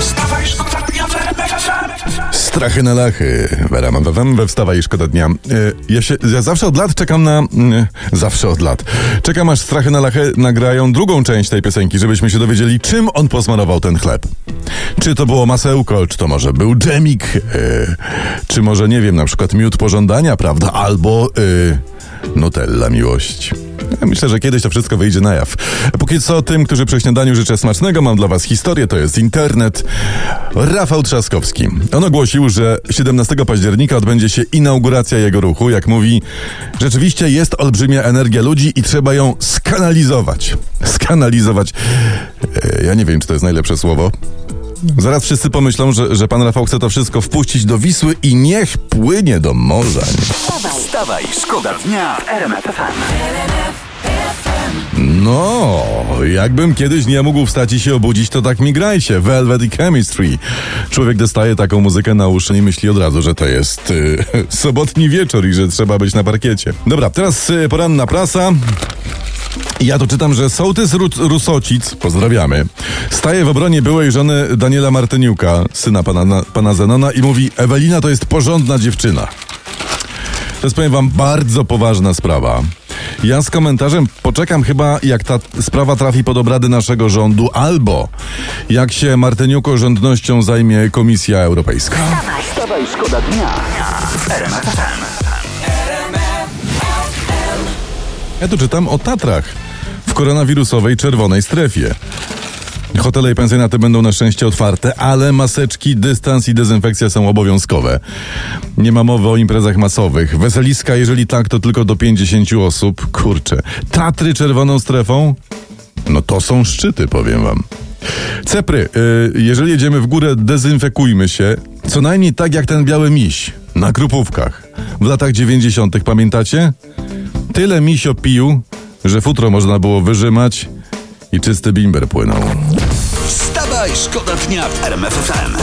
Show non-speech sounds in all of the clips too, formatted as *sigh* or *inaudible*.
Wstawaj, szkoda dnia w. Strachy na lachy. Mam wam we wstawa i szkoda dnia. E, Ja, się, ja zawsze od lat czekam na... mm, Zawsze od lat. Czekam aż Strachy na lachy nagrają drugą część tej piosenki, żebyśmy się dowiedzieli, czym on posmarował ten chleb. Czy to było masełko, czy to może był dżemik, e, czy może, nie wiem, na przykład miód pożądania, prawda? Albo e, Nutella miłości. Myślę, że kiedyś to wszystko wyjdzie na jaw. Póki co tym, którzy przy śniadaniu życzę smacznego, mam dla was historię, to jest internet. Rafał Trzaskowski. On ogłosił, że 17 października odbędzie się inauguracja jego ruchu. Jak mówi, rzeczywiście jest olbrzymia energia ludzi i trzeba ją skanalizować. Skanalizować. E, Ja nie wiem, czy to jest najlepsze słowo. Zaraz wszyscy pomyślą, że, że pan Rafał chce to wszystko wpuścić do Wisły i niech płynie do morza. Wstawaj, szkoda dnia w RMF. No, jakbym kiedyś nie mógł wstać i się obudzić, to tak mi grajcie. Velvet i Chemistry. Człowiek dostaje taką muzykę na uszy i myśli od razu, że to jest y, *laughs* sobotni wieczór i że trzeba być na parkiecie. Dobra, teraz y, poranna prasa. Ja tu czytam, że sołtys Ru- Rusocic, pozdrawiamy, staje w obronie byłej żony Daniela Martyniuka, syna pana, na- pana Zenona i mówi, Ewelina to jest porządna dziewczyna. To jest, powiem wam, bardzo poważna sprawa. Ja z komentarzem poczekam chyba, jak ta sprawa trafi pod obrady naszego rządu, albo jak się Martyniuko rządnością zajmie Komisja Europejska. Wstawaj, szkoda dnia. Ja tu czytam o Tatrach w koronawirusowej czerwonej strefie. Hotele i pensjonaty będą na szczęście otwarte, ale maseczki, dystans i dezynfekcja są obowiązkowe. Nie ma mowy o imprezach masowych. Weseliska, jeżeli tak, to tylko do 50 osób. Kurczę. Tatry czerwoną strefą? No to są szczyty, powiem wam. Cepry, y, jeżeli jedziemy w górę, dezynfekujmy się. Co najmniej tak jak ten biały miś na Krupówkach. W latach 90. pamiętacie? Tyle misio pił, że futro można było wyrzymać i czysty bimber płynął. Wstawaj, szkoda dnia w RMF FM.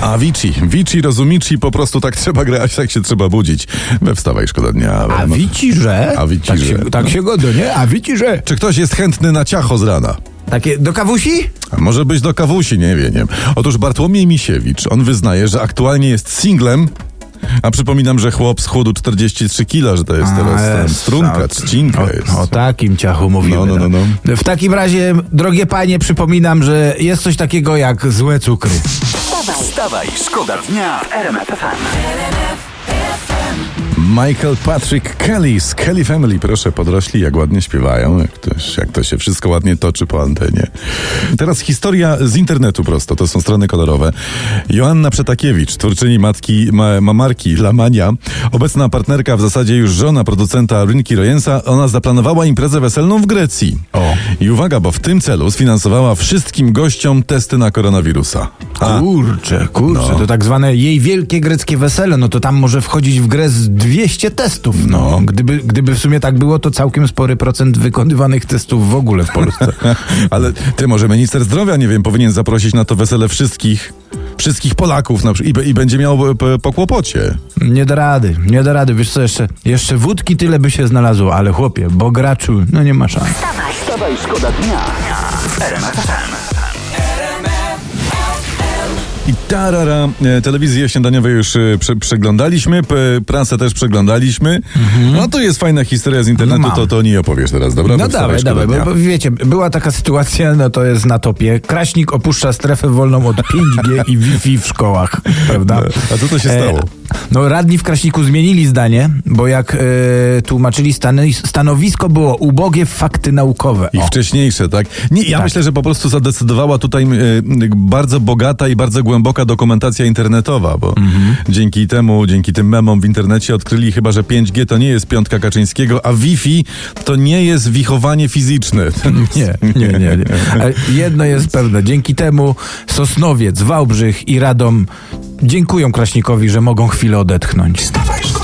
A Vici, Vici, rozumici, po prostu tak trzeba grać, tak się trzeba budzić. We wstawaj, szkoda dnia. A wici, że? A wici, tak że. Się, tak się godo, nie? A wici, że? Czy ktoś jest chętny na ciacho z rana? Takie do kawusi? A może być do kawusi, nie wiem. Nie. Otóż Bartłomiej Misiewicz, on wyznaje, że aktualnie jest singlem, a przypominam, że chłop schudł 43 kila, że to jest teraz tam jest, strunka, o- trzcinka o, jest. O takim ciachu mówimy. No, no, no, no. W takim razie, drogie panie, przypominam, że jest coś takiego jak złe cukry. Wstawaj, szkoda dnia w RMF FM. Michael Patrick Kelly z Kelly Family. Proszę, podrośli, jak ładnie śpiewają, jak to, jak to się wszystko ładnie toczy po antenie. Teraz historia z internetu prosto, to są strony kolorowe. Joanna Przetakiewicz, twórczyni matki, ma, mamarki Lamania, obecna partnerka, w zasadzie już żona producenta Rynki Rojensa, ona zaplanowała imprezę weselną w Grecji. O. I uwaga, bo w tym celu sfinansowała wszystkim gościom testy na koronawirusa. A, Kurczę, kurczę, No. to tak zwane jej wielkie greckie wesele, no to tam może wchodzić w grę z 200 testów. No. Gdyby, gdyby w sumie tak było, to całkiem spory procent wykonywanych testów w ogóle w Polsce. *laughs* Ale ty może minister zdrowia, nie wiem, powinien zaprosić na to wesele wszystkich, wszystkich Polaków na przykład i, i będzie miał po, po kłopocie. Nie da rady, nie da rady. Wiesz co, jeszcze, jeszcze wódki tyle by się znalazło, ale chłopie, bo graczu, no nie ma szans. Wstawaj, szkoda dnia tarara, e, telewizję śniadaniową już e, prze, przeglądaliśmy, prasę też przeglądaliśmy. No to jest fajna historia z internetu, No to, to nie opowiesz teraz, dobra? No dawaj, dawaj, bo, bo wiecie, była taka sytuacja, no to jest na topie. Kraśnik opuszcza strefę wolną od 5G i Wi-Fi w szkołach, *laughs* prawda? A co to się stało? No radni w Kraśniku zmienili zdanie, bo jak e, tłumaczyli stanowisko było ubogie fakty naukowe. I O. wcześniejsze, tak? Nie, ja Tak. myślę, że po prostu zadecydowała tutaj e, bardzo bogata i bardzo głęboka dokumentacja internetowa, bo Mhm. dzięki temu, dzięki tym memom w internecie odkryli chyba, że 5G to nie jest piątka Kaczyńskiego, a Wi-Fi to nie jest wichowanie fizyczne. *laughs* Nie, nie, nie, nie. Ale jedno jest pewne, dzięki temu Sosnowiec, Wałbrzych i Radom dziękują Kraśnikowi, że mogą chwilę odetchnąć. Szkoda